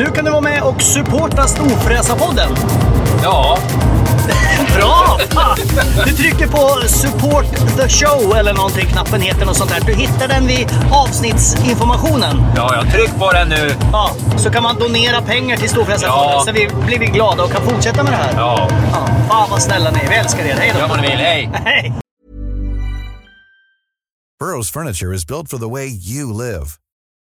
Nu kan du vara med och supporta Storfräsarpodden. Ja, Bra! Fan! Du trycker på support the show eller någonting, knappen heter något sånt där. Du hittar den vid avsnittsinformationen. ja, jag tryck på den nu. Ja, så kan man donera pengar till Storfräsarfonden Ja. så vi blir vi glada och kan fortsätta med det här. Ja, Ja, fan vad snälla ni är. Vi älskar er. Hej då! gör vad ni vill. Hej! Hej! Burrow's furniture is built for the way you live.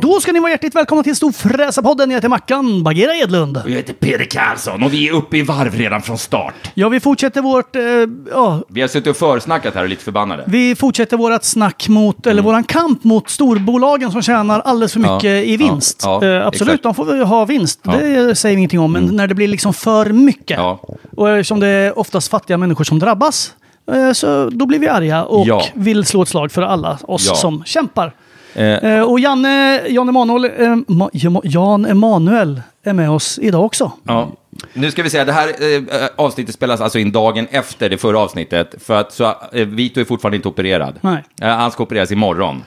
Då ska ni vara hjärtligt välkomna till Storfräsarpodden. Jag heter Mackan Bagheera Edlund. Jag heter Peder Karlsson och vi är uppe i varv redan från start. Ja, vi fortsätter vårt... Eh, ja, Vi har suttit och försnackat här och är lite förbannade. vi fortsätter vårt snack mot, eller våran kamp mot storbolagen som tjänar alldeles för Mm. Ja, mycket i ja, vinst. ja, eh, absolut, exakt. de får väl ha vinst. Ja. Mm. Det säger vi ingenting om. Men när det blir liksom för mycket, Ja. och eftersom det är oftast fattiga människor som drabbas, eh, så då blir vi arga och Ja. vill slå ett slag för alla oss Ja. som kämpar. Eh, Eh, och Janne, Jan Emanuel, eh, Ma- Jan Emanuel är med oss idag också. Ja. Nu ska vi säga, det här eh, avsnittet spelas alltså in dagen efter det förra avsnittet. För att så, eh, Vito är fortfarande inte opererad. Nej. Eh, han ska opereras imorgon.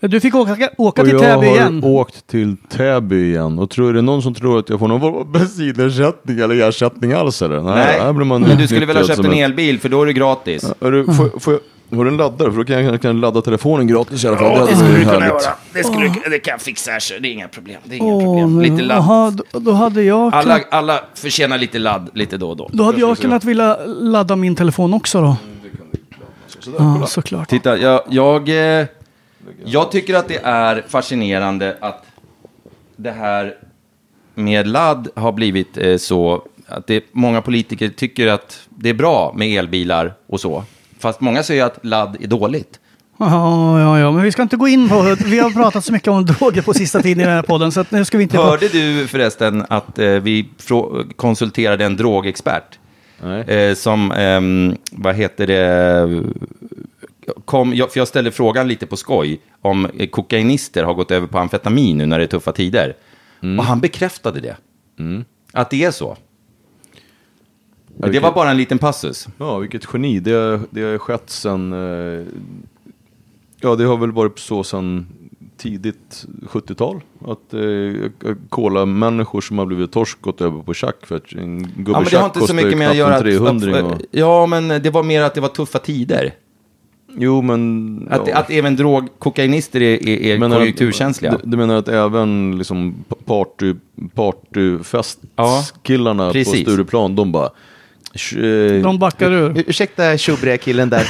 Du fick åka, åka Och till jag Täby har igen. åkt till Täby igen. Och tror är det någon som tror att jag får någon bensinersättning eller ersättning alls eller? Nej, här blir man men du skulle väl ha köpt en elbil, för då är det gratis. Är du, får, får jag, har du en laddare? För då kan jag kan ladda telefonen gratis i alla fall. Ja, det skulle du kunna härligt. göra. Det, skulle, du- det kan jag fixa, så det är inga problem. Det är inga Åh, problem. Lite ladd. Jaha, då, då hade jag, Alla, kunnat, alla förtjänar lite ladd lite då och då. då hade jag kunnat vilja ladda min telefon också då. Ja, såklart. Titta, jag, jag, eh, jag tycker att det är fascinerande att det här med ladd har blivit eh, så att det, många politiker tycker att det är bra med elbilar och så. Fast många säger att ladd är dåligt. Ja, ja, ja, men vi ska inte gå in på... Vi har pratat så mycket om droger på sista tiden i den här podden, så att nu ska vi inte... Hörde du förresten att eh, vi konsulterade en drogexpert? Nej. Eh, som, ehm, vad heter det, kom, jag, för jag ställde frågan lite på skoj om eh, kokainister har gått över på amfetamin nu när det är tuffa tider. Och han bekräftade det. Att det är så. Men det var bara en liten passus. Ja, vilket geni. Det, det har skett sen... Eh, ja, det har väl varit så sen tidigt 70-tal. Att eh, kola-människor som har blivit torsk gått över på tjack. För att en gubbe Ja, men det har inte så mycket med att göra... 300 och, Att, ja, men det var mer att det var tuffa tider. Jo, men... Att, ja. att även drog, kokainister är, är, är Menar att- konjunkturkänsliga. Du, du menar att även liksom party, partyfestkillarna på Precis. Stureplan, de bara... "Sh- eh, De backar ur. Ursäkta tjobre-killen där.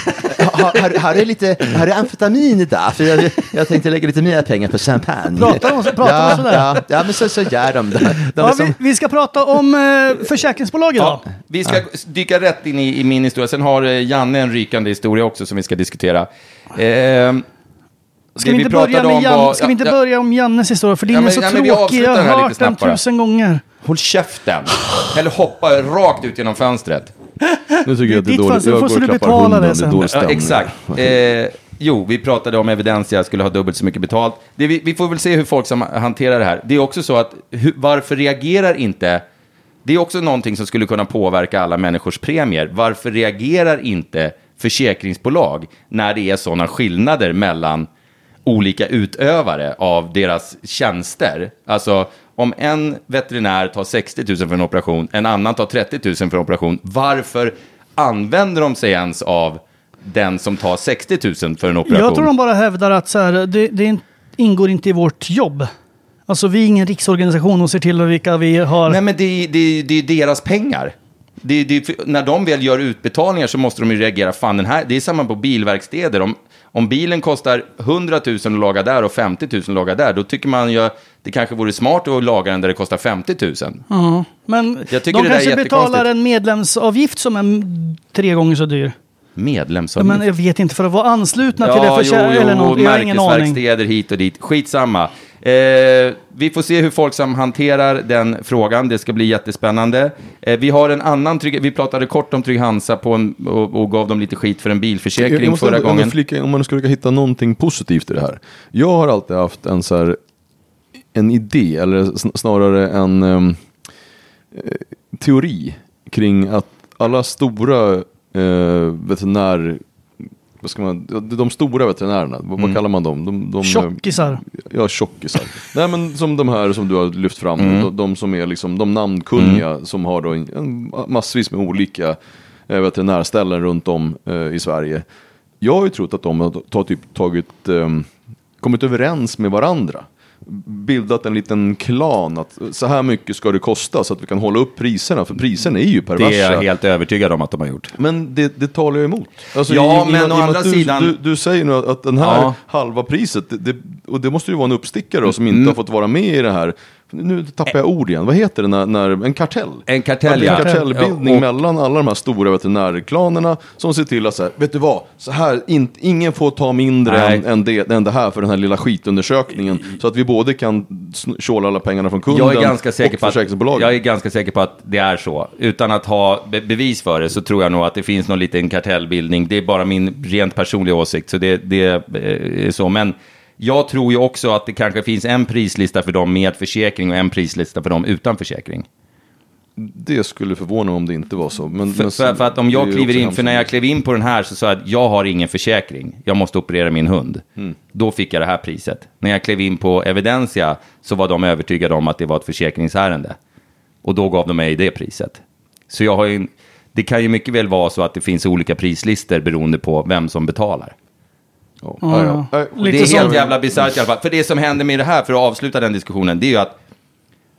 har, har, har, du lite, har du amfetamin idag? För jag, jag tänkte lägga lite mer pengar på champagne. Pratar de- pratar de ja, sådär? Ja, ja, men så, så gör de. De, de Ja, är som, vi, vi ska prata om eh, försäkringsbolag idag. Ja, vi ska dyka rätt in i, i min historia. Sen har eh, Janne en rykande historia också som vi ska diskutera. Ehm, Ska vi, inte börja pratade med om Jan, var- ska vi inte ja, börja om Jannes historia? För din Ja, är men- så ja, vi tråkig. Jag har hört den tusen gånger. Håll käften! Eller hoppa rakt ut genom fönstret. Nu tycker jag att det är dåligt. Jag går får och klappar hunden. det är Ja, exakt. Eh, jo, vi pratade om Evidensia skulle ha dubbelt så mycket betalt. Det, vi, vi får väl se hur folk som hanterar det här. Det är också så att varför reagerar inte... Det är också någonting som skulle kunna påverka alla människors premier. Varför reagerar inte försäkringsbolag när det är sådana skillnader mellan olika utövare av deras tjänster. Alltså om en veterinär tar 60 000 för en operation, en annan tar 30 000 för en operation, varför använder de sig ens av den som tar 60 000 för en operation? Jag tror de bara hävdar att så här, det, det in- ingår inte i vårt jobb. Alltså vi är ingen riksorganisation och ser till vilka vi har. Nej, men det, är- det, det är deras pengar. Det, det, när de väl gör utbetalningar så måste de ju reagera. Fan, den här, det är samma på bilverkstäder. Om, om bilen kostar 100 000 att laga där och 50 000 att laga där, då tycker man ju det kanske vore smart att laga den där det kostar 50 000. Ja, men Jag tycker de det där är kanske betalar en medlemsavgift som är tre gånger så dyr. Ja, Medlemsavgift. men jag vet inte, för att vara anslutna till det för jo, jo, eller något. Jag har ingen aning. hit och dit. Skitsamma. Eh, vi får se hur Folksam hanterar den frågan. Det ska bli jättespännande. Eh, vi har en annan trygg... Vi pratade kort om Trygg Hansa på en, och, och gav dem lite skit för en bilförsäkring jag måste förra ändå- gången. flika, om man skulle försöka hitta någonting positivt i det här. Jag har alltid haft en så här, en idé, eller sn- snarare en eh, teori kring att alla stora eh, veterinär, vad ska man, de- stora veterinärerna, vad, Mm. vad kallar man dem? De, de, Tjockisar. Ja, tjockisar. Nej men som de här som du har lyft fram, Mm. de, de som är liksom de namnkunniga som har då en, en, massvis med olika eh, veterinärställen runt om eh, i Sverige. Jag har ju trott att de har ta, typ, tagit, ehm, kommit överens med varandra. Bildat en liten klan att så här mycket ska det kosta så att vi kan hålla upp priserna. För priserna är ju perversa. Det är jag helt övertygad om att de har gjort. Men det, det talar jag emot. Alltså, Ja, i- men i- å andra du, sidan- Du, du säger nu att den här Ja. halva priset, det, det, och det måste ju vara en uppstickare då, som inte Mm. har fått vara med i det här. Nu tappar jag ord igen. Vad heter det när, när en kartell? En kartell, ja. En kartellbildning Och- mellan alla de här stora veterinärklanerna som ser till att så här, vet du vad, så här, in, ingen får ta mindre än, än, det, än det här för den här lilla skitundersökningen. Så att vi både kan tjåla alla pengarna från kunden Jag är, ganska säker och på att, försäkringsbolaget. jag är ganska säker på att det är så. Utan att ha be bevis för det så tror jag nog att det finns någon liten kartellbildning. Det är bara min rent personliga åsikt, så det, det eh, är så. Men jag tror ju också att det kanske finns en prislista för dem med försäkring och en prislista för dem utan försäkring. Det skulle förvåna om det inte var så. Men, För, men för, för att om jag kliver in, för när jag klev in på den här så sa jag att jag har ingen försäkring. Jag måste operera min hund. Mm. Då fick jag det här priset. När jag klev in på Evidensia så var de övertygade om att det var ett försäkringsärende. Och då gav de mig det priset. Så jag har ju, det kan ju mycket väl vara så att det finns olika prislistor beroende på vem som betalar. Ja, Ja, ja, ja. Lite det är helt jävla bisarrt i alla fall. För det som händer med det här, för att avsluta den diskussionen, det är ju att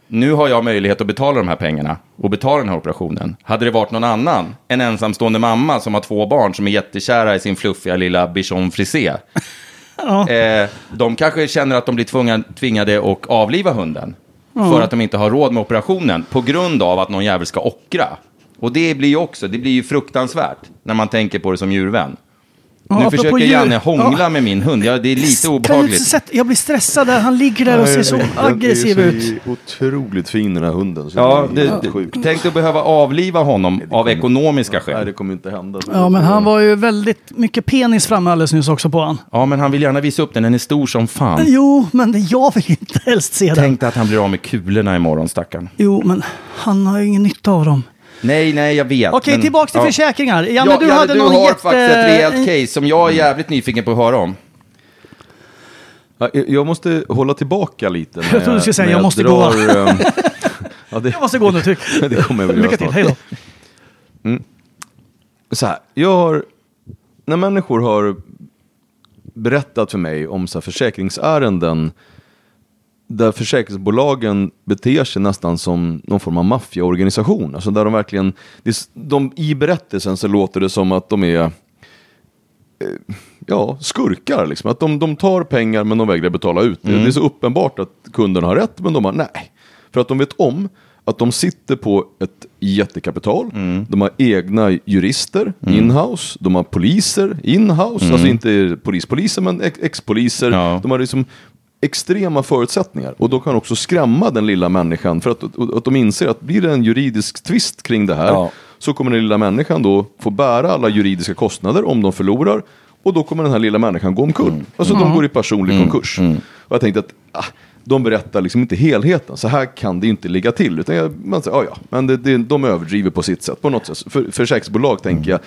nu har jag möjlighet att betala de här pengarna och betala den här operationen. Hade det varit någon annan, en ensamstående mamma som har två barn som är jättekära i sin fluffiga lilla bichon frisé. eh, de kanske känner att de blir tvungna, tvingade att avliva hunden. För att de inte har råd med operationen på grund av att någon jävel ska ockra. Och det blir ju också, det blir ju fruktansvärt när man tänker på det som djurvän. Ja, nu försöker djur- Janne hångla Ja. med min hund. Ja, det är lite Kan du inte obehagligt. sätta- Jag blir stressad där. Han ligger där och ser så aggressiv ut. otroligt fin den här hunden. Så Ja, det är det, det, sjukt. tänk att behöva avliva honom av ekonomiska Nej, skäl. det kommer inte hända. Ja, men han var ju väldigt mycket penis framme alldeles nyss också på han. Ja, men han vill gärna visa upp den. Den är stor som fan. Jo, men jag vill inte helst se den. Tänk att han blir av med kulorna imorgon, stackarn. Jo, men han har ju ingen nytta av dem. Nej, nej, jag vet. Okej, men- tillbaks till ja. försäkringar. Janne, Ja, du Janne, hade du någon har jätte... faktiskt ett rejält case som jag är jävligt nyfiken på att höra om. Ja, jag- måste hålla tillbaka lite. Jag trodde du skulle säga, jag måste drar, ehm, ja, det, Jag måste gå nu, tyck. det kommer jag väl göra Lycka till, hej då. så här, jag har, när människor har berättat för mig om så här försäkringsärenden där försäkringsbolagen beter sig nästan som någon form av maffiaorganisation. Alltså där de verkligen, de, i berättelsen så låter det som att de är eh, ja, skurkar. Liksom. Att de, de tar pengar men de vägrar betala ut det. Det är så uppenbart att kunden har rätt men de har nej. För att de vet om att de sitter på ett jättekapital. De har egna jurister inhouse. De har poliser inhouse. Alltså inte polispoliser men ex- ex-poliser. Ja. De har liksom extrema förutsättningar. Och då kan också skrämma den lilla människan. För att, att de inser att blir det en juridisk tvist kring det här Ja. så kommer den lilla människan då få bära alla juridiska kostnader om de förlorar. Och då kommer den här lilla människan gå omkull. Mm. Alltså de går i personlig konkurs. Och jag tänkte att ah, de berättar liksom inte helheten. Så här kan det inte ligga till. Utan jag, man säger, ja ja, men det, det, de överdriver på sitt sätt. På något sätt. För försäkringsbolag tänker jag,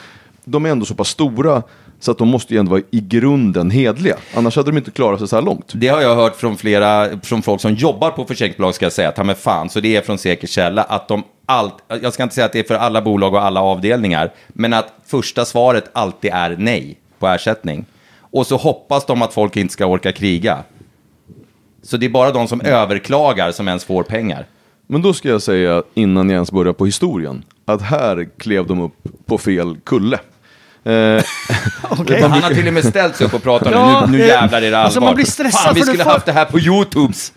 de är ändå så pass stora så att de måste ju ändå vara i grunden hedliga. Annars hade de inte klarat sig så här långt. Det har jag hört från flera, från folk som jobbar på försäkringsbolag ska jag säga, ta med fan, så det är från säker källa, att de allt, jag ska inte säga att det är för alla bolag och alla avdelningar, men att första svaret alltid är nej på ersättning. Och så hoppas de att folk inte ska orka kriga. Så det är bara de som överklagar som ens får pengar. Men då ska jag säga, innan jag ens börjar på historien, att här klev de upp på fel kulle. Eh, Okej. Han har till och med ställt sig upp och pratat Ja, nu, nu eh, jävlar är det allvar. alltså man blir stressad Fan, vi skulle får- haft det här på YouTubes.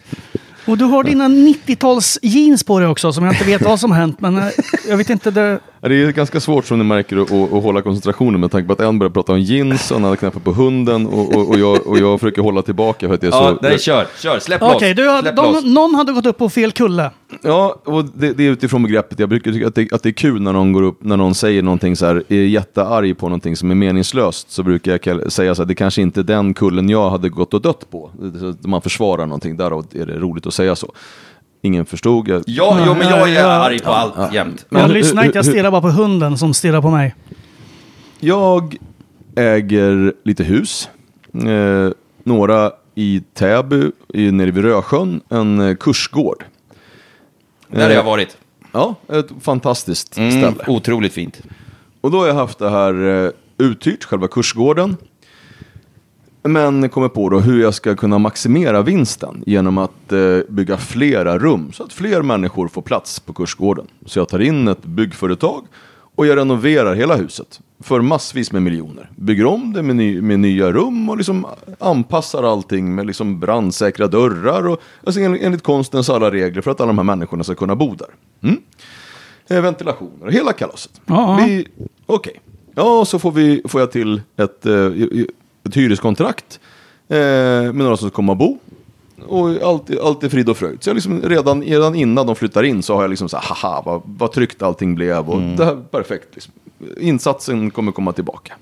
Och du har dina 90-tals jeans på dig också som jag inte vet vad som hänt. Men eh, jag vet inte. Det... det är ganska svårt som ni märker att, att, att hålla koncentrationen med tanke på att en börjar prata om jeans, och en annan knappar på hunden och, och, och, jag, och jag försöker hålla tillbaka för att jag är Ja, så... nej, kör, kör, släpp Okej, loss. loss. de, någon hade gått upp på fel kulle. Ja, och det, det är utifrån begreppet. Jag brukar tycka att det, att det är kul när någon går upp, när någon säger någonting så här, är jättearg på någonting som är meningslöst, så brukar jag säga så här, det kanske inte är den kullen jag hade gått och dött på. Man försvarar någonting, därav är det roligt att säga så. Ingen förstod. Jag, Ja, jo, men jag är Ja, arg på allt jämt. Men jag lyssnar inte, jag stirrar bara på hunden som stirrar på mig. Jag äger lite hus. Eh, några i Täby, i, nere vid Rösjön, en eh, kursgård. Där har jag varit. Ja, ett fantastiskt Mm, ställe. otroligt fint. Och då har jag haft det här eh, uthyrt, själva kursgården. Men kommer på då hur jag ska kunna maximera vinsten genom att eh, bygga flera rum så att fler människor får plats på kursgården. Så jag tar in ett byggföretag och jag renoverar hela huset för massvis med miljoner. Bygger om det med, ny, med nya rum och liksom anpassar allting med liksom brandsäkra dörrar och alltså enligt, enligt konstens alla regler för att alla de här människorna ska kunna bo där. Mm. Eh, ventilationer, hela kalaset. Okej, ja så får, vi, får jag till ett, eh, ett hyreskontrakt eh, med några som ska komma och bo. Och allt, allt är frid och fröjd. Så jag liksom redan, redan innan de flyttar in så har jag liksom så här, haha, vad, vad tryggt allting blev. Och det här, perfekt. Liksom. Insatsen kommer komma tillbaka.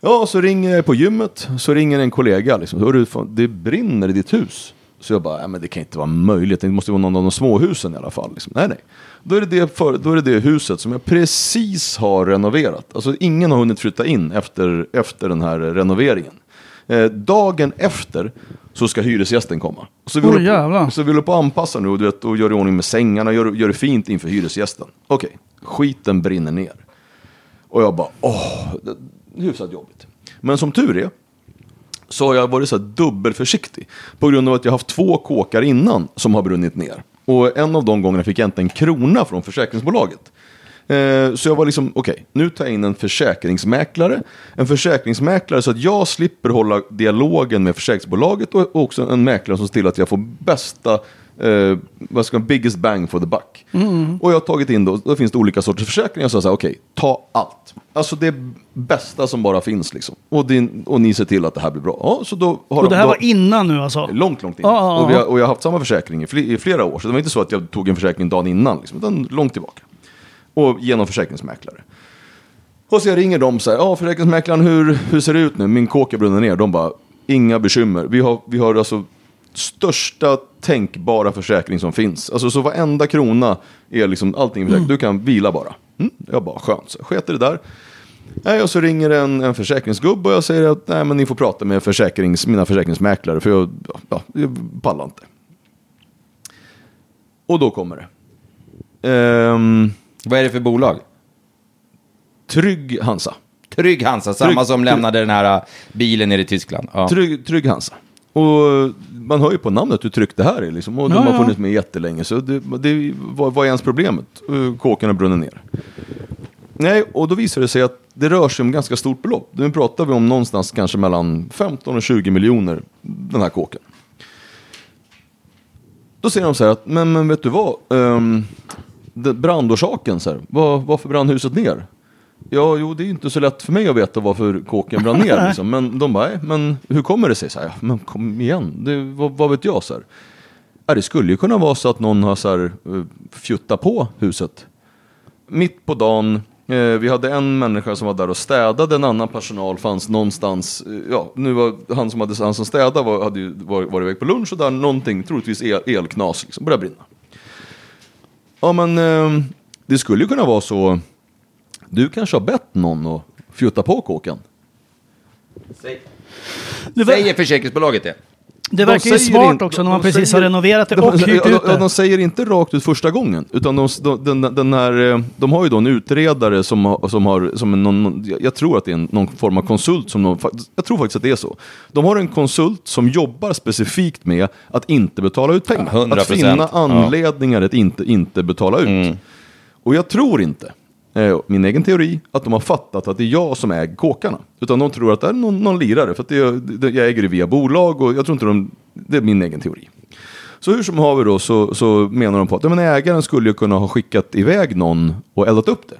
Ja, så ringer jag på gymmet, så ringer en kollega. Liksom, Hörru, det brinner i ditt hus. Så jag bara, ja, men det kan inte vara möjligt, det måste vara någon av de småhusen i alla fall. Liksom. Nej, nej. Då är, det det för, då är det det huset som jag precis har renoverat. Alltså ingen har hunnit flytta in efter, efter den här renoveringen. Eh, dagen efter så ska hyresgästen komma. Så vi, Oj, håller på, så vi håller på att anpassa nu och, du vet, och gör i ordning med sängarna, gör, gör det fint inför hyresgästen. Okej, skiten brinner ner. Och jag bara, åh, det, hyfsat jobbigt. Men som tur är, så har jag varit så här dubbelförsiktig. På grund av att jag haft två kåkar innan som har brunnit ner. Och en av de gångerna fick jag inte en krona från försäkringsbolaget. Eh, så jag var liksom, okej, nu tar jag in en försäkringsmäklare. En försäkringsmäklare så att jag slipper hålla dialogen med försäkringsbolaget och också en mäklare som ser till att jag får bästa, eh, vad ska man, biggest bang for the buck. Och jag har tagit in då, då finns det olika sorters försäkringar. Så jag sa, okej, ta allt. Alltså det bästa som bara finns liksom. Och, din, och ni ser till att det här blir bra. Ja, så då har Och det här då, var innan nu alltså? Långt, långt in. Ja, ja, ja. Och, vi har, och jag har haft samma försäkring i, fl- i flera år. Så det var inte så att jag tog en försäkring dagen innan, liksom, utan långt tillbaka. Och genom försäkringsmäklare. Och så jag ringer dem så här, ja försäkringsmäklaren hur, hur ser det ut nu? Min kåk är brunnit ner. De bara, inga bekymmer. Vi har, vi har alltså största tänkbara försäkring som finns. Alltså så varenda krona är liksom allting försäkrat. Du kan vila bara. Mm, jag bara, skönt. Så jag sket i det där. Nej, och så ringer en, en försäkringsgubbe och jag säger att nej, men ni får prata med försäkrings, mina försäkringsmäklare för jag, ja, jag pallar inte. Och då kommer det. Ehm, Vad är det för bolag? Trygg Hansa. Trygg Hansa, samma Trygg- som lämnade den här äh, bilen nere i Tyskland. Ja. Trygg, Trygg Hansa. Och man hör ju på namnet hur tryggt det här är. Liksom. Och de Ja, har ja. funnits med jättelänge. Så det, det, vad, vad är ens problemet? Eh, Kåken har brunnit ner. Nej, och då visar det sig att det rör sig om ganska stort belopp. Nu pratar vi om någonstans kanske mellan 15 och 20 miljoner, den här kåken. Då säger de så här att, men, men vet du vad? Um, brandorsaken, så här, var, varför brann huset ner? Ja, jo, det är inte så lätt för mig att veta varför kåken brann ner. Liksom. Men de bara, "Nej, men hur kommer det sig? Så här, "Ja, men kom igen, det, vad, vad vet jag? Så här. Ja, det skulle ju kunna vara så att någon har så här, eh, fjuttat på huset. Mitt på dagen, eh, vi hade en människa som var där och städade, en annan personal fanns någonstans, eh, ja, nu var han som, hade, han som städade var, hade ju var, var iväg på lunch och där någonting, troligtvis el, elknas, liksom, började brinna. Ja, men det skulle ju kunna vara så Du kanske har bett någon att fjutta på kåken? Det, ver- Säger försäkringsbolaget det? det verkar ju säger smart inte- också när de man precis säger- har renoverat det de, och hyrt ja, ut de, ja, det. de säger inte rakt ut första gången, utan de, de, den, den här, eh, de har ju då en utredare som har, som har som en, någon, någon- jag- tror att det är någon form av konsult, som de, fak- jag tror faktiskt att det är så. De har en konsult som jobbar specifikt med att inte betala ut pengar. Ja, 100%. att finna Ja. Mm. anledningar att inte, inte betala ut. Och jag tror inte, Eh, min egen teori, att de har fattat att det är jag som äger kåkarna. Utan de tror att det är någon, någon lirare, för att det, är- det, jag äger det via bolag och jag tror inte de, det är min egen teori. Så hur som haver då så, så menar de på att ja, men ägaren skulle ju kunna ha skickat iväg någon och eldat upp det.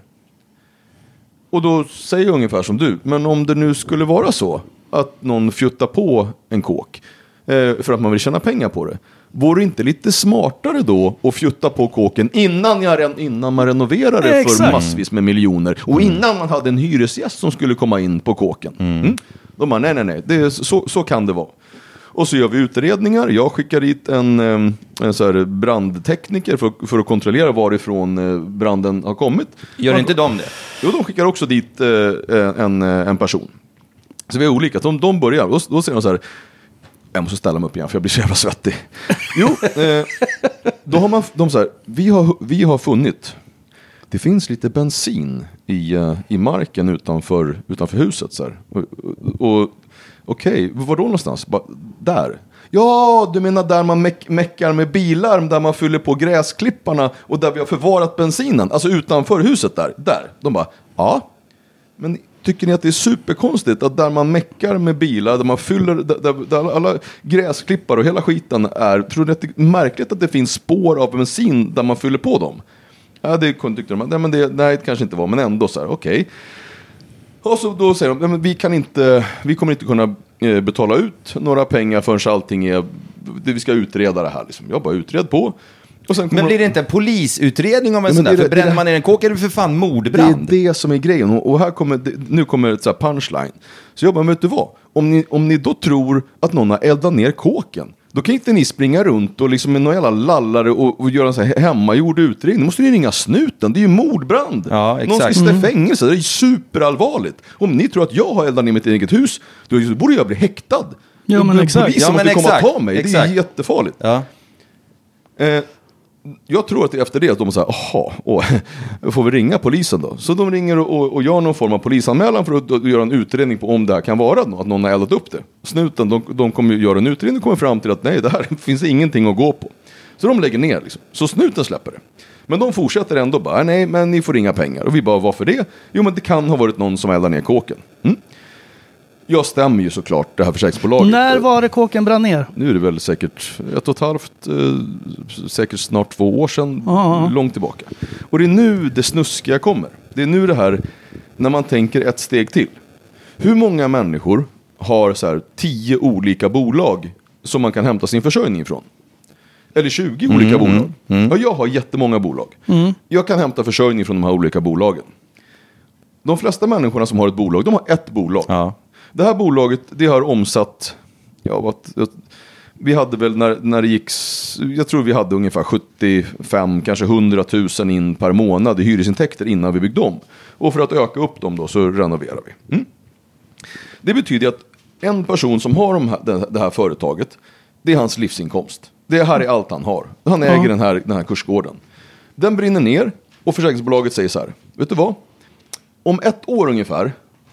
Och då säger jag ungefär som du, men om det nu skulle vara så att någon fjuttar på en kåk eh, för att man vill tjäna pengar på det. Vore det inte lite smartare då att fjutta på kåken innan, jag, innan man renoverar det för massvis med miljoner och innan man hade en hyresgäst som skulle komma in på kåken? Mm. De bara, nej, nej, nej, det är, så, så kan det vara. Och så gör vi utredningar. Jag skickar dit en, en så brandtekniker för, för att kontrollera varifrån eh, branden har kommit. Gör inte de det? Jo, de skickar också dit eh, en, eh, en person. Så vi är olika. De, de börjar, då, då säger de så här, jag måste ställa mig upp igen för jag blir så jävla svettig. Jo, eh, då har man, de så här, vi har, vi har funnit, det finns lite bensin i, eh, i marken utanför, utanför huset. Så här. Och, och, Okej, var då någonstans? Bara, där. Ja, du menar där man meck meckar med bilar, där man fyller på gräsklipparna och där vi har förvarat bensinen, alltså utanför huset där. Där. De bara, ja. Men tycker ni att det är superkonstigt att där man meckar med bilar, där man fyller, där, där, där alla gräsklippare och hela skiten är, tror ni att det är märkligt att det finns spår av bensin där man fyller på dem? Ja, det tyckte de, nej men det, nej, det kanske inte var, men ändå så här, okej. Och så då säger de, nej, men vi kan inte, vi kommer inte kunna eh, betala ut några pengar förrän allting är, vi ska utreda det här liksom. Jag bara utred på. Och sen kommer Men blir det inte en polisutredning om en Ja, sån där? det är För bränner det- man ner en kåk är det för fan det är mordbrand. det som är grejen. Och, här kommer, nu kommer ett så här punchline. Så jag bara, men vet du vad? Om ni, om ni då tror att någon har eldat ner kåken, då kan inte ni springa runt och liksom med någon jävla lallare och, och göra en så här hemmagjord utredning. Då måste ni ringa snuten, det är ju mordbrand. Ja, Någon ska exakt. sitta i fängelse, det är superallvarligt. Om ni tror att jag har eldat ner mitt eget hus, då borde jag bli häktad. Ja, men exakt. Polisen Ja, måste men komma och exakt. ta mig, det är Exakt. jättefarligt. Ja. Eh, jag tror att efter det att de säger, jaha, får vi ringa polisen då? Så de ringer och, och, gör någon form av polisanmälan för att, och, göra en utredning på om det här kan vara att någon har eldat upp det. Snuten, de, de kommer göra en utredning och kommer fram till att nej, det här finns ingenting att gå på. Så de lägger ner liksom. Så snuten släpper det. Men de fortsätter ändå bara, nej men ni får inga pengar. Och vi bara, varför det? Jo men det kan ha varit någon som eldar ner kåken. Mm. Jag stämmer ju såklart det här försäkringsbolaget. När var det kåken brann ner? Nu är det väl säkert ett och ett halvt, eh, säkert snart två år sedan, Ja. långt tillbaka. Och det är nu det snuskiga kommer. Det är nu det här, när man tänker ett steg till. Hur många människor har så här tio olika bolag som man kan hämta sin försörjning ifrån? Eller 20 olika bolag. Ja, jag har jättemånga bolag. Jag kan hämta försörjning från de här olika bolagen. De flesta människorna som har ett bolag, de har ett bolag. Ja. Det här bolaget, det har omsatt, ja, vad, vi hade väl när, när det gick, jag tror vi hade ungefär 75, kanske 100 000 in per månad i hyresintäkter innan vi byggde om. Och för att öka upp dem då så renoverar vi. Mm. Det betyder att en person som har de här, det, här företaget, det är hans livsinkomst. Det här är allt han har. Han äger den, här, den här kursgården. Den brinner ner och försäkringsbolaget säger så här, vet du vad? Om ett år ungefär,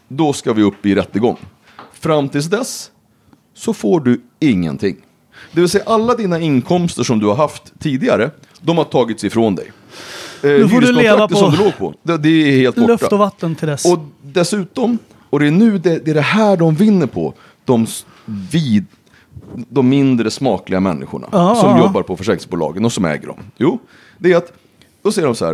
då ska vi upp i rättegång. Fram tills dess så får du ingenting. Det vill säga alla dina inkomster som du har haft tidigare, de har tagits ifrån dig. Eh, Nu får du leva på som du låg på, det, det är helt borta. Luft och vatten till dess. Och dessutom, och det är nu det, det är det här de vinner på, de, vid, de mindre smakliga människorna Ja, som ja. jobbar på försäkringsbolagen och som äger dem. Jo, det är att, då säger de så här,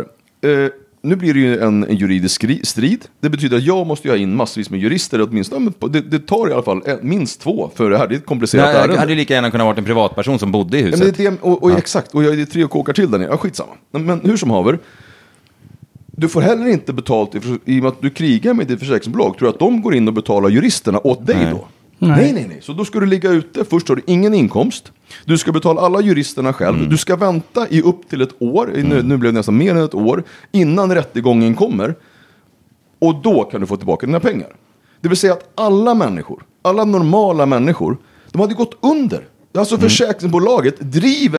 eh, nu blir det ju en, en juridisk strid. Det betyder att jag måste ha in massvis med jurister, åtminstone, det, det tar i alla fall eh, minst två för det här, det är ett komplicerat Det ärende. hade ju lika gärna kunnat vara en privatperson som bodde i Ja, huset. men det det, och, och exakt, och jag är tre och kåkar till där nere. Ja, skitsamma. Men, men hur som haver. Du får heller inte betalt i, i och med att du krigar med ditt försäkringsbolag. Tror du att de går in och betalar juristerna åt dig Nej. då? Nej. Nej. nej, nej, Så då ska du ligga ute. Först har du ingen inkomst. Du ska betala alla juristerna själv. Mm. Du ska vänta i upp till ett år. Nu, nu blev det nästan mer än ett år. Innan rättegången kommer. Och då kan du få tillbaka dina pengar. Det vill säga att alla människor, alla normala människor, de hade gått under. Alltså försäkringsbolaget driver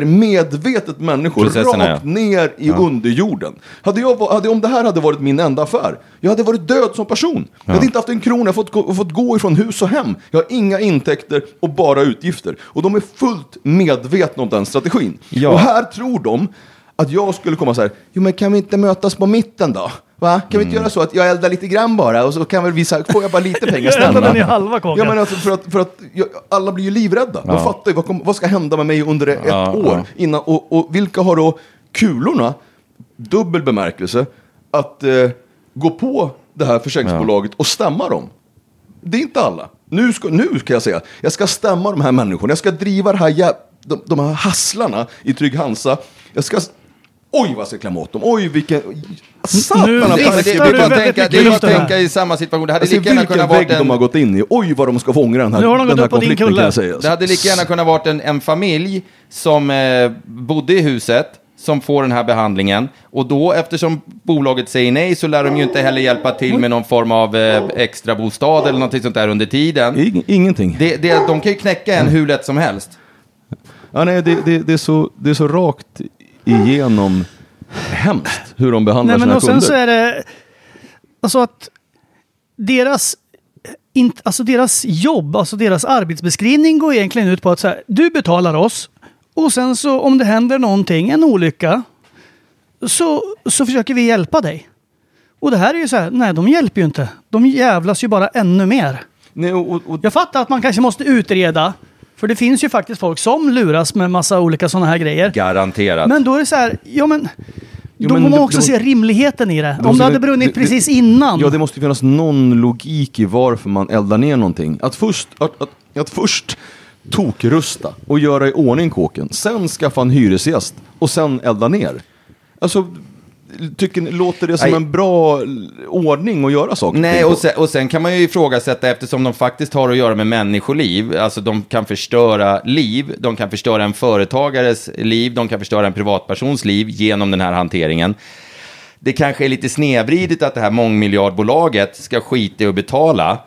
medvetet människor rakt ja. ner i underjorden. Hade jag, hade, om det här hade varit min enda affär, jag hade varit död som person. Jag hade inte haft en krona, jag fått, gå- fått gå ifrån hus och hem. Jag har inga intäkter och bara utgifter. Och de är fullt medvetna om den strategin. Ja. Och här tror de att jag skulle komma så här, jo men kan vi inte mötas på mitten då? Va? Kan vi Mm. inte göra så att jag eldar lite grann bara och så kan väl visa, får jag bara lite pengar snälla? ner halva kåken. Ja men alltså för att, för att jag, alla blir ju livrädda. De fattar ju vad, kom, vad ska hända med mig under ett Ja, år. Innan, och, och vilka har då kulorna, dubbel bemärkelse, att eh, gå på det här försäkringsbolaget och stämma dem? Det är inte alla. Nu ska, nu ska jag säga, jag ska stämma de här människorna. Jag ska driva det här jä- de, de här hasslarna i Trygg Hansa. Jag ska... Oj vad jag ska klämma åt dem. Oj vilken... Satan! Nu- Det, jag är bara att tänka, mycket det är bara luft att där. tänka i samma situation. Det hade Alltså, lika gärna kunnat varit en... de har gått in i. Oj vad de ska få ångra den här, Nu har de den här upp på din konflikten kulle. kan jag säga. Det hade lika gärna kunnat varit en, en familj som eh, bodde i huset, som får den här behandlingen. Och då, eftersom bolaget säger nej, så lär de ju inte heller hjälpa till med någon form av eh, extra bostad eller någonting sånt där under tiden. Ing, ingenting. Det, det, de kan ju knäcka en hur lätt som helst. Ja, nej, det, det, det, är så, det är så rakt igenom hemskt hur de behandlar Nej, men sina och sen kunder. så är det alltså att deras, in, alltså deras jobb, alltså deras arbetsbeskrivning går egentligen ut på att så här, du betalar oss och sen så om det händer någonting, en olycka, så, så försöker vi hjälpa dig. Och det här är ju så här, nej de hjälper ju inte. De jävlas ju bara ännu mer. Nej, och, och, Jag fattar att man kanske måste utreda, för det finns ju faktiskt folk som luras med massa olika sådana här grejer. Garanterat. Men då är det så här, ja men... Jo, då får man också det- se rimligheten i det. Om måste det hade brunnit det- precis det- innan. ja, det måste finnas någon logik i varför man eldar ner någonting. Att först, att, att, att först tokrusta och göra i ordning kåken, sen skaffa en hyresgäst och sen elda ner. Alltså, tycker låter det som Nej. en bra ordning att göra saker Nej, och sen, och sen kan man ju ifrågasätta eftersom de faktiskt har att göra med människoliv. Alltså de kan förstöra liv, de kan förstöra en företagares liv, de kan förstöra en privatpersons liv genom den här hanteringen. Det kanske är lite snedvridet att det här mångmiljardbolaget ska skita i att betala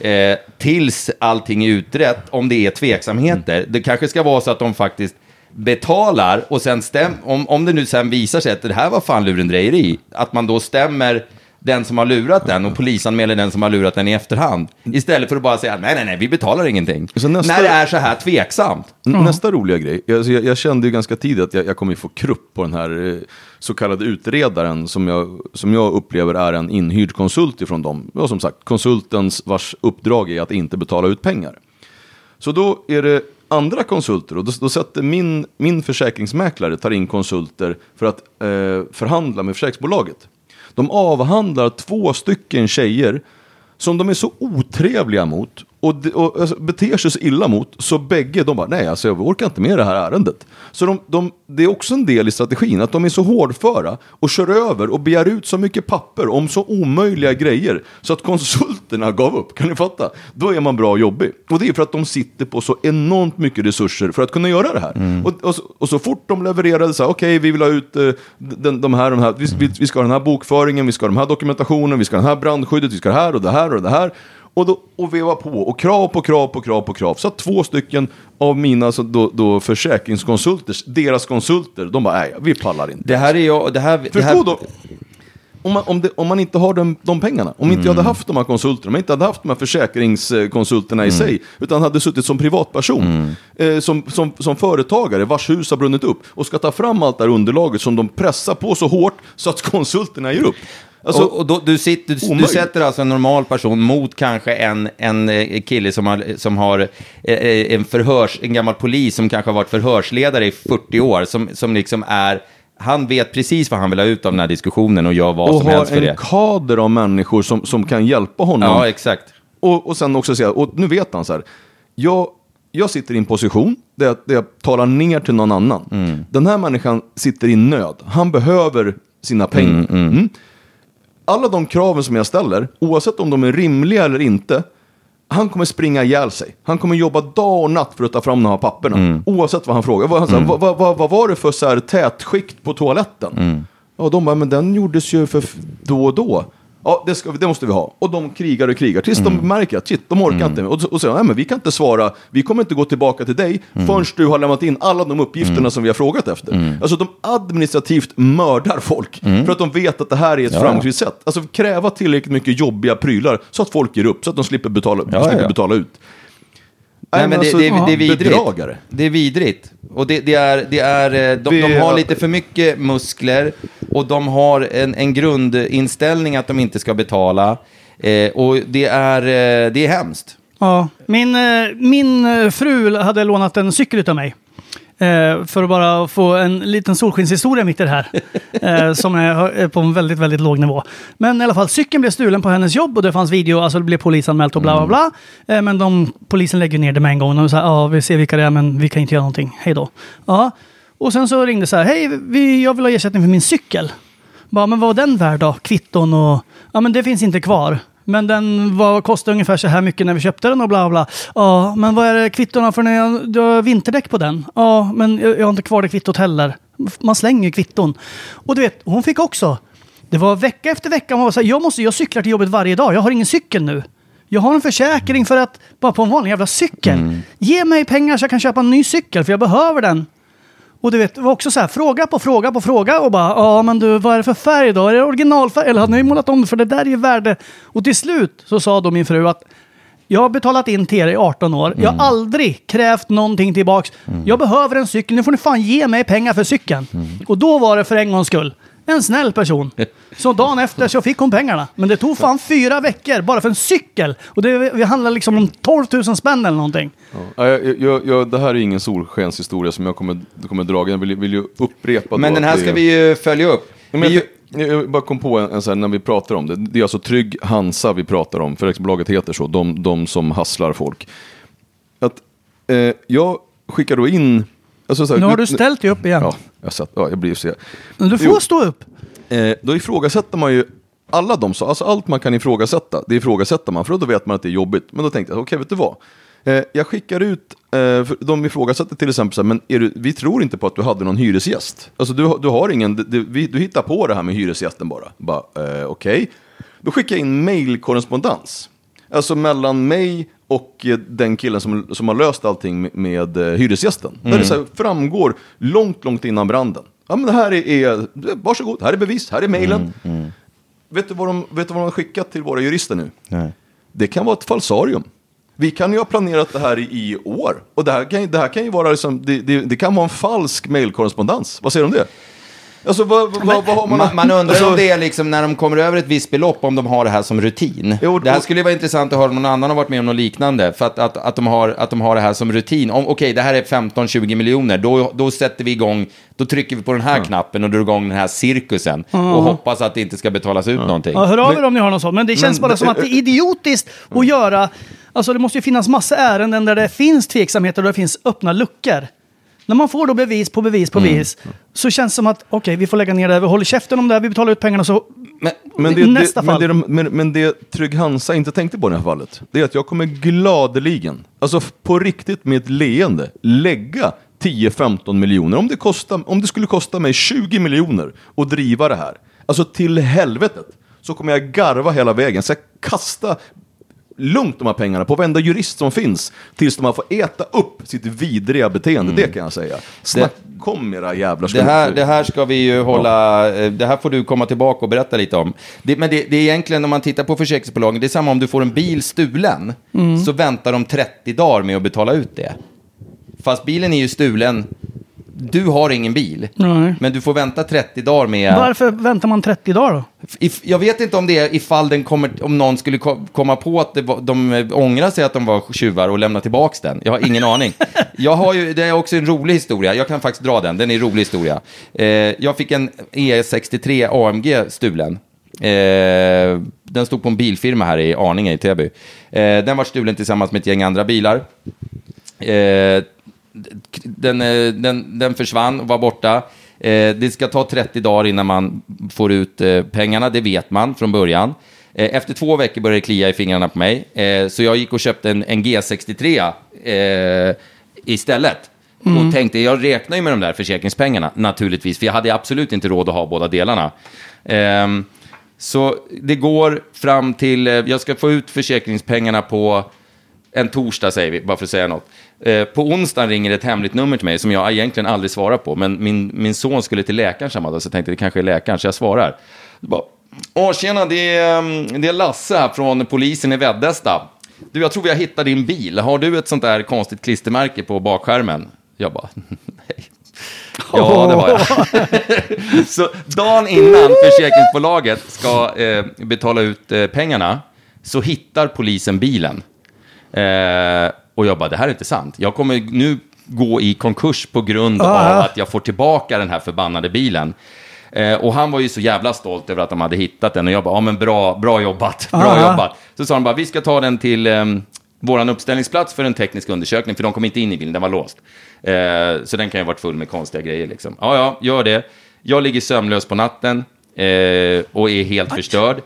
eh, tills allting är utrett, om det är tveksamheter. Det kanske ska vara så att de faktiskt betalar och sen stäm, om, om det nu sen visar sig att det här var fan lurendrejeri, att man då stämmer den som har lurat den och polisanmäler den som har lurat den i efterhand. Istället för att bara säga nej, nej, nej, vi betalar ingenting. Så nästa- När det är så här tveksamt. Nästa roliga grej, jag, jag, jag kände ju ganska tidigt att jag, jag kommer ju få krupp på den här eh, så kallade utredaren som jag, som jag upplever är en inhyrd konsult ifrån dem. Och som sagt, konsultens vars uppdrag är att inte betala ut pengar. Så då är det andra konsulter och då, då sätter min, min försäkringsmäklare tar in konsulter för att eh, förhandla med försäkringsbolaget. De avhandlar två stycken tjejer som de är så otrevliga mot och, de, och alltså, beter sig så illa mot, så bägge de bara, nej alltså jag orkar inte med det här ärendet. Så de, de, det är också en del i strategin, att de är så hårdföra och kör över och begär ut så mycket papper om så omöjliga grejer så att konsulterna gav upp. Kan ni fatta? Då är man bra och jobbig. Och det är för att de sitter på så enormt mycket resurser för att kunna göra det här. Och, och, så, och så fort de levererade så här, okej vi vill ha ut eh, den, de här, de här vi, vi, vi ska ha den här bokföringen, vi ska ha den här dokumentationen, vi ska ha den här brandskyddet, vi ska ha det här och det här och det här. Och, då, och veva på och krav på krav på krav på krav. Så att två stycken av mina så då, då försäkringskonsulter, deras konsulter, de bara nej, vi pallar inte. Det här är ju... Det här, det Förstå här, då, om man, om, det, om man inte har de, de pengarna, om inte jag hade haft de här konsulterna, om jag inte hade haft de här försäkringskonsulterna i sig, utan hade suttit som privatperson, eh, som, som, som företagare vars hus har brunnit upp och ska ta fram allt det här underlaget som de pressar på så hårt så att konsulterna ger upp. Alltså, och, och då, du, sitter, du, du sätter alltså en normal person mot kanske en, en eh, kille som har, som har eh, eh, en, förhörs, en gammal polis som kanske har varit förhörsledare i 40 år, som, som liksom är... Han vet precis vad han vill ha ut av den här diskussionen och gör vad och som helst har för en det. kader av människor som, som kan hjälpa honom. Ja, exakt. Och, och sen också säga, och nu vet han så här, jag, jag sitter i en position där jag, där jag talar ner till någon annan. Mm. Den här människan sitter i nöd, han behöver sina pengar. Mm. Alla de kraven som jag ställer, oavsett om de är rimliga eller inte, han kommer springa ihjäl sig. Han kommer jobba dag och natt för att ta fram de här papperna. Mm. Oavsett vad han frågar. Vad, han sa, vad, vad, vad, vad var det för så här tätskikt på toaletten? Mm. Ja, de bara, men den gjordes ju för då och då. Ja, det, ska, det måste vi ha. Och de krigar och krigar tills Mm. de märker att shit, de orkar inte. Och, och säger, nej men vi kan inte svara, vi kommer inte gå tillbaka till dig förrän du har lämnat in alla de uppgifterna som vi har frågat efter. Alltså de administrativt mördar folk för att de vet att det här är ett ja. framgångsrikt sätt. Alltså kräva tillräckligt mycket jobbiga prylar så att folk ger upp, så att de slipper betala, Ja, slipper ja. betala ut. Nej, men det, alltså, det, det är vidrigt. Bedragare. Det är vidrigt. Och det, det är, det är, eh, de, de har lite för mycket muskler och de har en, en grundinställning att de inte ska betala. Eh, och det är, eh, det är hemskt. Ja, min, eh, min fru hade lånat en cykel av mig. Eh, för att bara få en liten solskenshistoria mitt i det här. Eh, som är på en väldigt, väldigt låg nivå. Men i alla fall, cykeln blev stulen på hennes jobb och det fanns video, alltså det blev polisanmält och bla bla bla. Eh, men de, polisen lägger ner det med en gång. De säger ja, vi ser vilka det är, men vi kan inte göra någonting. Hej då. Ja. Och sen så ringde så här, hej, vi, jag vill ha ersättning för min cykel. Bara, men vad var den värd då? Kvitton och... Ja, men det finns inte kvar. Men den var, kostade ungefär så här mycket när vi köpte den och bla bla. Ja, men vad är det kvittorna för när jag, du har vinterdäck på den? Ja, men jag, jag har inte kvar det kvittot heller. Man slänger kvitton. Och du vet, hon fick också. Det var vecka efter vecka. Man var så här, jag, måste, jag cyklar till jobbet varje dag. Jag har ingen cykel nu. Jag har en försäkring för att, bara på en vanlig jävla cykel. Ge mig pengar så jag kan köpa en ny cykel för jag behöver den. Och du vet, det var också så här, fråga på fråga på fråga och bara, ja men du, vad är det för färg då? Är det originalfärg eller har ni målat om det? För det där är ju värde. Och till slut så sa då min fru att jag har betalat in till er i 18 år. Jag har aldrig krävt någonting tillbaks. Jag behöver en cykel. Nu får ni fan ge mig pengar för cykeln. Och då var det för en gångs skull en snäll person. Så dagen efter så fick hon pengarna. Men det tog fan fyra veckor bara för en cykel. Och det vi handlar liksom om 12 000 spänn eller någonting. Ja, jag, jag, jag, det här är ingen solskenshistoria som jag kommer, kommer dra. Jag vill, vill ju upprepa Men då den här ska är- vi ju följa upp. Vi jag, bara kom på en, en sån här, när vi pratar om det. Det är alltså Trygg Hansa vi pratar om, för bolaget heter så, de, de som hasslar folk. Att, eh, jag skickar då in... Alltså, så här, Nu har du ställt dig upp igen. Ja, jag, satt, ja, jag blir så... Men du får Jo. stå upp. Eh, då ifrågasätter man ju alla de så, alltså allt man kan ifrågasätta, det ifrågasätter man, för då vet man att det är jobbigt. Men då tänkte jag, okej, vet du vad? Eh, jag skickar ut, eh, de ifrågasätter till exempel, så här, men du, vi tror inte på att du hade någon hyresgäst. Alltså du, du har ingen, du, vi, du hittar på det här med hyresgästen bara. bara eh, okej. Då skickar jag in mailkorrespondens. Alltså mellan mig och eh, den killen som, som har löst allting med, med eh, hyresgästen. Där det så här, framgår långt, långt innan branden. Ja men det här är, är, varsågod, här är bevis, här är mailen. Vet, du vad de, vet du vad de har skickat till våra jurister nu? Nej. Det kan vara ett falsarium. Vi kan ju ha planerat det här i, år. Och det här kan, det här kan ju vara liksom, det, det, det kan vara en falsk mailkorrespondens. Vad säger du om det? Alltså vad, vad, vad, har man... Man, man undrar alltså, om det är liksom när de kommer över ett visst belopp, om de har det här som rutin. Jo, det här och- skulle vara intressant att höra om någon annan har varit med om något liknande. För att, att, att, de, har, att de har det här som rutin. Om, Okej, det här är 15-20 miljoner, då, då sätter vi igång, då trycker vi på den här knappen och drar igång den här cirkusen. Och hoppas att det inte ska betalas ut någonting. Ja, hör av er om ni har något sånt. Men det känns Men- bara som att det är idiotiskt att göra... Alltså det måste ju finnas massa ärenden där det finns tveksamheter och där det finns öppna luckor. När man får då bevis på bevis på bevis så känns det som att okej, vi får lägga ner det här, vi håller käften om det här, vi betalar ut pengarna så... Men, Men det, nästa det, men, fall. det, de- men, men det Trygg Hansa inte tänkte på i det här fallet, det är att jag kommer gladeligen, alltså f- på riktigt med ett leende, lägga 10-15 miljoner. Om det, kostar, om det skulle kosta mig 20 miljoner att driva det här, alltså till helvetet, så kommer jag garva hela vägen. Så jag kasta lugnt de här pengarna på varenda jurist som finns tills de har fått äta upp sitt vidriga beteende. Det kan jag säga. Snack om era jävla Det här, det här ska vi ju hålla, eh, det här får du komma tillbaka och berätta lite om. Det, men det, det är egentligen, om man tittar på försäkringsbolagen, det är samma om du får en bil stulen, så väntar de 30 dagar med att betala ut det. Fast bilen är ju stulen, du har ingen bil, Nej. men du får vänta 30 dagar med... Varför väntar man 30 dagar då? If, jag vet inte om det är ifall den kommer, om någon skulle ko- komma på att det de eh, ångrar sig att de var tjuvar och lämnar tillbaka den. Jag har ingen aning. Jag har ju, det är också en rolig historia. Jag kan faktiskt dra den. Den är en rolig historia. Eh, jag fick en E63 AMG stulen. Eh, den stod på en bilfirma här i Arninge i Täby. Eh, den var stulen tillsammans med ett gäng andra bilar. Eh, den, eh, den, den försvann och var borta. Eh, det ska ta 30 dagar innan man får ut eh, pengarna, det vet man från början. Eh, efter två veckor började det klia i fingrarna på mig, så jag gick och köpte en, en G63 eh, istället. Och tänkte, jag räknar ju med de där försäkringspengarna, naturligtvis, för jag hade absolut inte råd att ha båda delarna. Ehm, så det går fram till, jag ska få ut försäkringspengarna på en torsdag säger vi, bara för att säga något. Eh, på onsdagen ringer ett hemligt nummer till mig som jag egentligen aldrig svarar på. Men min, min son skulle till läkaren samma dag, så jag tänkte det kanske är läkaren, så jag svarar. Så bara, Åh, tjena, det är, mm, det är Lasse här från polisen i Väddesta. Du, jag tror vi har hittat din bil. Har du ett sånt där konstigt klistermärke på bakskärmen? Jag bara, nej. Ja, det har jag. så dagen innan försäkringsbolaget ska eh, betala ut eh, pengarna så hittar polisen bilen. Eh, och jag bara, det här är inte sant. Jag kommer nu gå i konkurs på grund av att jag får tillbaka den här förbannade bilen. Eh, och han var ju så jävla stolt över att de hade hittat den. Och jag bara, ja men bra, bra jobbat, bra Aha. jobbat. Så sa de bara, vi ska ta den till eh, våran uppställningsplats för en teknisk undersökning, för de kom inte in i bilen, den var låst. Eh, så den kan ju ha varit full med konstiga grejer liksom. Ja, ja, gör det. Jag ligger sömnlös på natten eh, och är helt förstörd.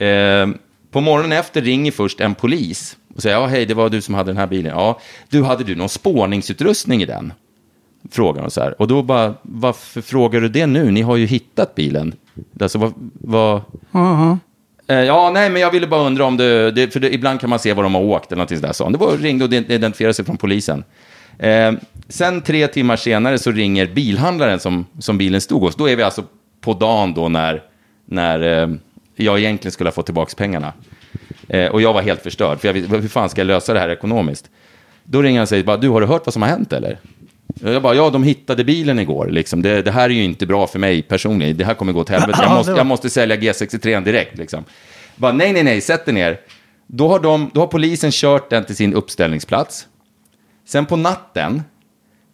Eh, på morgonen efter ringer först en polis och säger, ja hej, det var du som hade den här bilen. Ja, du, hade du någon spårningsutrustning i den? Frågar de så här. Och då bara, varför frågar du det nu? Ni har ju hittat bilen. Alltså, vad... vad... Eh, Ja, nej, men jag ville bara undra om det, det för det, ibland kan man se var de har åkt eller någonting sådär. Så han. Det var ringde och identifierade sig från polisen. Eh, sen tre timmar senare så ringer bilhandlaren som, som bilen stod hos. Då är vi alltså på dagen då när, när eh, jag egentligen skulle ha fått tillbaka pengarna. Eh, och jag var helt förstörd, för jag vet, hur fan ska jag lösa det här ekonomiskt? Då ringer han och säger, bara, du har du hört vad som har hänt eller? Jag bara, ja, de hittade bilen igår. Liksom. Det, det här är ju inte bra för mig personligen. Det här kommer gå åt helvete. Jag måste, jag måste sälja G63 direkt. Liksom. Bara, nej, nej, nej, sätt dig ner. Då har, de, då har polisen kört den till sin uppställningsplats. Sen på natten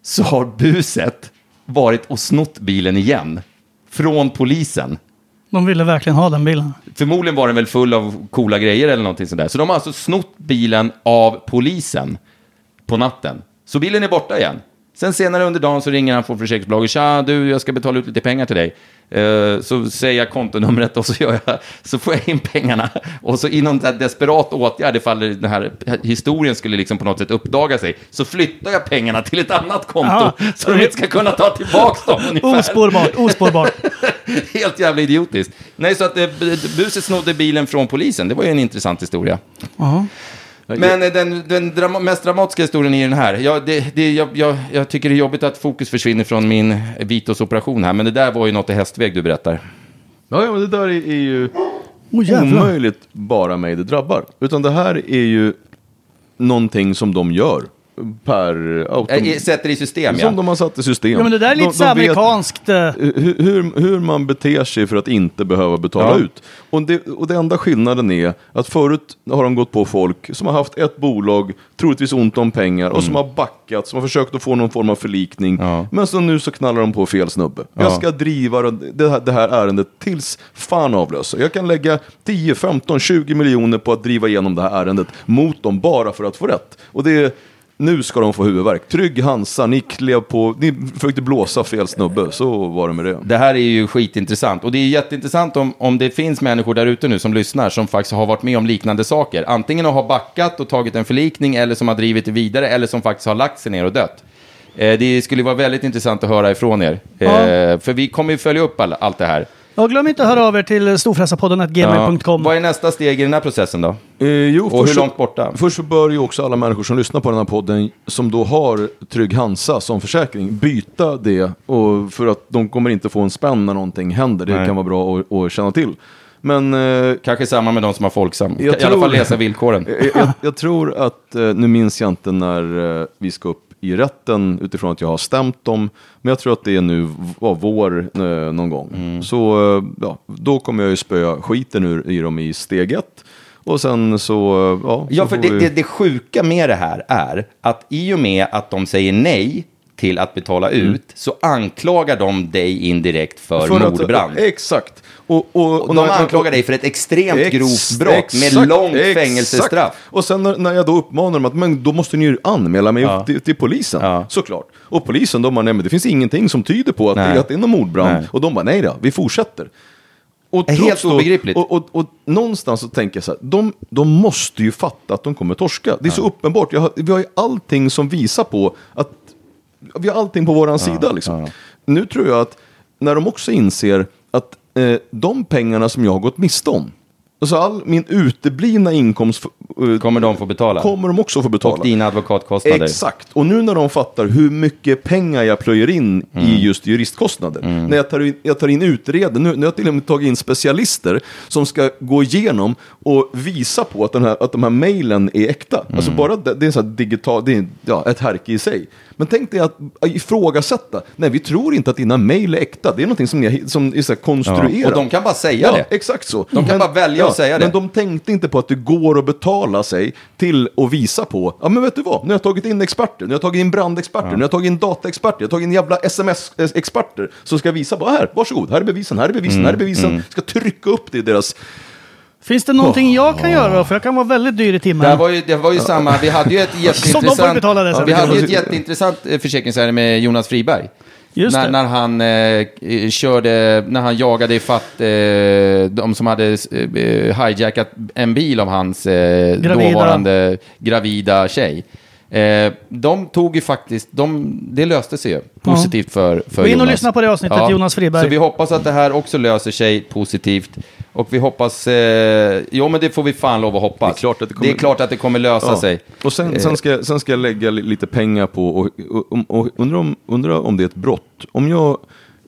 så har buset varit och snott bilen igen. Från polisen. De ville verkligen ha den bilen. Förmodligen var den väl full av coola grejer eller någonting sådär. Så de har alltså snott bilen av polisen på natten. Så bilen är borta igen. Sen senare under dagen så ringer han från försäkringsbolaget. Tja, du, jag ska betala ut lite pengar till dig. Eh, så säger jag kontonumret och så, gör jag, så får jag in pengarna. Och så i någon desperat åtgärd, ifall den här historien skulle liksom på något sätt uppdaga sig, så flyttar jag pengarna till ett annat konto. Ja. Så de inte ska kunna ta tillbaka dem ungefär. Ospårbart, ospårbart. Helt jävla idiotiskt. Nej, så att eh, buset snodde bilen från polisen. Det var ju en intressant historia. Men eh, den, den drama, mest dramatiska historien är den här. Jag, det, det, jag, jag, jag tycker det är jobbigt att fokus försvinner från min Vitos-operation här, men det där var ju något i hästväg du berättar. Ja, ja, men det där är, är ju Oh, omöjligt bara mig det drabbar. Utan det här är ju någonting som de gör per. Eh, Sätter i system, ja. Som de har satt i system. Ja, men det där är lite De- så amerikanskt. eh, hur, hur, hur man beter sig för att inte behöva betala Ja. ut. Och det, och det enda skillnaden är att förut har de gått på folk som har haft ett bolag, troligtvis ont om pengar, och som har backat, som har försökt att få någon form av förlikning. Mm. Ja. Men så nu så knallar de på fel snubbe. Ja. Jag ska driva det här, det här ärendet tills fan avlöser. Jag kan lägga 10, 15, 20 miljoner på att driva igenom det här ärendet mot dem bara för att få rätt. Och det är, nu ska de få huvudvärk. Trygg Hansa, ni klev på, ni försökte blåsa fel snubbe, så var det med det. Det här är ju skitintressant. Och det är jätteintressant om, om det finns människor där ute nu som lyssnar som faktiskt har varit med om liknande saker. Antingen har backat och tagit en förlikning eller som har drivit det vidare eller som faktiskt har lagt sig ner och dött. Eh, det skulle vara väldigt intressant att höra ifrån er. Eh, för vi kommer ju följa upp all, allt det här. Och glöm inte att höra av er till storfräsarpodden.gmail.com. Vad är nästa steg i den här processen då? Eh, jo, Och först hur så- långt borta? Först så bör ju också alla människor som lyssnar på den här podden, som då har Trygg Hansa som försäkring, byta det. Och för att de kommer inte få en spänn när någonting händer. Det Nej. kan vara bra att, att känna till. Men eh, Kanske samma med de som har Folksam. I Jag alla tror- fall läsa villkoren. jag, jag, jag tror att, eh, nu minns jag inte när eh, vi ska upp i rätten utifrån att jag har stämt dem. Men jag tror att det är nu var vår eh, någon gång. Mm. Så eh, ja, då kommer jag ju spöa skiten ur i dem i steg ett. Och sen så, eh, ja. Ja, så för det, vi- det, det sjuka med det här är att i och med att de säger nej till att betala ut så anklagar de dig indirekt för, För mordbrand. Exakt. Och, och, och de när- anklagar dig för ett extremt Ex- grovt brott exakt, med långt exakt. fängelsestraff. Och sen när, när jag då uppmanar dem att men då måste ni ju anmäla mig Ja. till, till polisen. Ja. Såklart. Och polisen de bara, nej men det finns ingenting som tyder på att, Nej. det, att det är någon mordbrand. Nej. Och de bara, nej då, vi fortsätter. Och Helt då- obegripligt. Och, och, och någonstans så tänker jag så här, de, de måste ju fatta att de kommer torska. Det är så uppenbart. Jag har, vi har ju allting som visar på att vi har allting på våran sida. Liksom. Nu tror jag att när de också inser att eh, de pengarna som jag har gått miste om, alltså all min uteblivna inkomst eh, Kommer de få betala? kommer de också få betala. Och dina advokatkostnader. Exakt, och nu när de fattar hur mycket pengar jag plöjer in Mm. i just juristkostnader. När jag tar in, jag tar in utredare, nu, nu har jag till och med tagit in specialister som ska gå igenom och visa på att, den här, att de här mejlen är äkta. Alltså Mm. bara det, det är så digital, det är ja, ett härke i sig. Men tänk dig att ifrågasätta, nej vi tror inte att dina mejl är äkta, det är någonting som, ni, som är så konstruerat. Ja, och de kan bara säga ja, det. Exakt så. De kan bara välja att säga det. Men de tänkte inte på att det går att betala sig till att visa på, ja men vet du vad, nu har jag tagit in experter, nu har jag tagit in brandexperter, nu har jag tagit in dataexperter, jag har tagit in jävla sms-experter som ska visa på, här, varsågod, här är bevisen, här är bevisen, Mm, här är bevisen, ska trycka upp det i deras... Finns det någonting jag kan göra? För jag kan vara väldigt dyr i Det, timmen. var ju, det var ju samma, vi hade ju ett jätteintressant, det vi hade ju ett jätteintressant eh, försäkringsärende med Jonas Friberg. När, det. när han eh, körde, när han jagade ifatt eh, de som hade eh, hijackat en bil av hans eh, Gravida. dåvarande gravida tjej. Eh, de tog ju faktiskt, de, det löste sig ju positivt för, för Gå in och Jonas. lyssna på det avsnittet, Jonas Friberg. Så vi hoppas att det här också löser sig positivt. Och vi hoppas, eh, jo men det får vi fan lov att hoppas. Det är klart att det kommer- det, klart att det kommer lösa Ja. sig. Och sen, Eh, sen, ska, jag- sen ska jag lägga li- lite pengar på, och, och, och, och undrar, om, undrar om det är ett brott. Om jag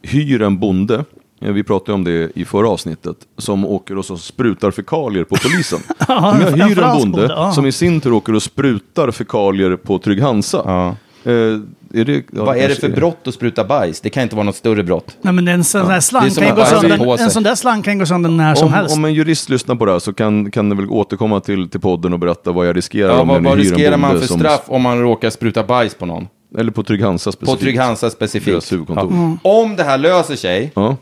hyr en bonde, vi pratade om det i förra avsnittet, som åker och så sprutar fekalier på polisen. om jag hyr en bonde ja. som i sin tur åker och sprutar fekalier på Trygg Hansa. Ja. Eh, är det, ja, Vad är det för brott att spruta bajs? Det kan inte vara något större brott. Nej, men en sån där slang Det är som kan gå sönder. En sån där slang kan gå sönder när som Om, helst. om en jurist lyssnar på det här så kan, kan det väl återkomma till, till podden och berätta vad jag riskerar Ja, om vad jag vad riskerar man för som- straff om man råkar spruta bajs på någon? Eller på Trygg Hansa På specifikt. Trygg Hansa specifikt. Huvudkontor. Mm. Om det här löser sig, Ja,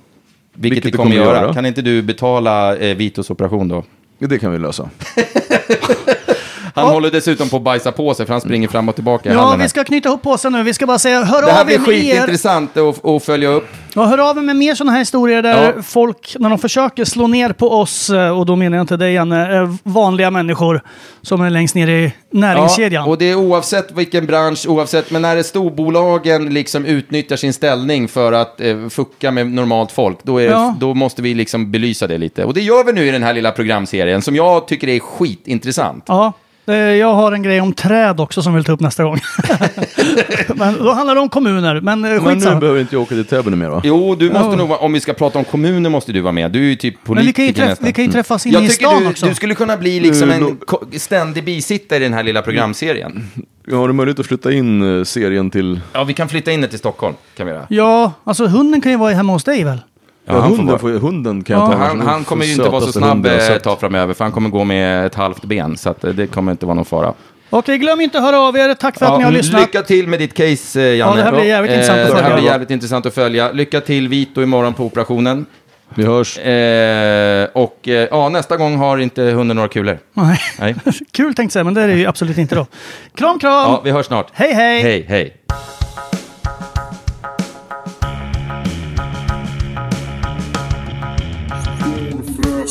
vilket, det kommer, kommer göra, göra. kan inte du betala eh, Vitos operation då? det kan vi lösa. Han håller dessutom på att bajsa på sig för han springer fram och tillbaka i Ja, hallen. här. vi ska knyta ihop påsen nu. Vi ska bara säga, hör Det här av er blir med er. skitintressant att, att följa upp. Ja, hör av er med mer sådana här historier där Ja. folk, när de försöker slå ner på oss, eh, och då menar jag inte dig Janne, eh, vanliga människor som är längst ner i näringskedjan. Ja, och det är oavsett vilken bransch, oavsett, men när det storbolagen liksom utnyttjar sin ställning för att eh, fucka med normalt folk, då, är, Ja. då måste vi liksom belysa det lite. Och det gör vi nu i den här lilla programserien som jag tycker är skitintressant. Ja. Eh, Jag har en grej om träd också som jag vill ta upp nästa gång. men då handlar det om kommuner, men eh, Men nu skitsamma. behöver inte jag åka till Täby mer va? Jo, du måste Ja. nog, om vi ska prata om kommuner måste du vara med. Du är ju typ politiker Men vi kan ju, träff- vi kan ju träffas inne i stan du, också. du skulle kunna bli liksom en ständig bisittare i den här lilla programserien. Jag har du möjlighet att flytta in eh, serien till... Ja, vi kan flytta in det till Stockholm. Kan vi göra. Ja, alltså hunden kan ju vara hemma hos dig väl? Ja, han hunden, får, hunden kan jag Ja. ta. Han, han kommer ju inte vara så snabb jag eh, ett tag framöver, för han kommer gå med ett halvt ben. Så att, eh, det kommer inte vara någon fara. Okej, glöm inte att höra av er. Tack för att Ja, ni har lyssnat. Lycka till med ditt case, eh, Janne. Ja, det här blir jävligt intressant att Det här följa. blir jävligt intressant att följa. Lycka till Vito imorgon på operationen. Vi hörs. Eh, och eh, ja, nästa gång har inte hunden några kulor. Nej. Nej. Kul tänkte jag säga, men det är det ju absolut inte då. Kram, kram! Ja, vi hörs snart. Hej, hej! Hej, hej.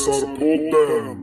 Sarpota.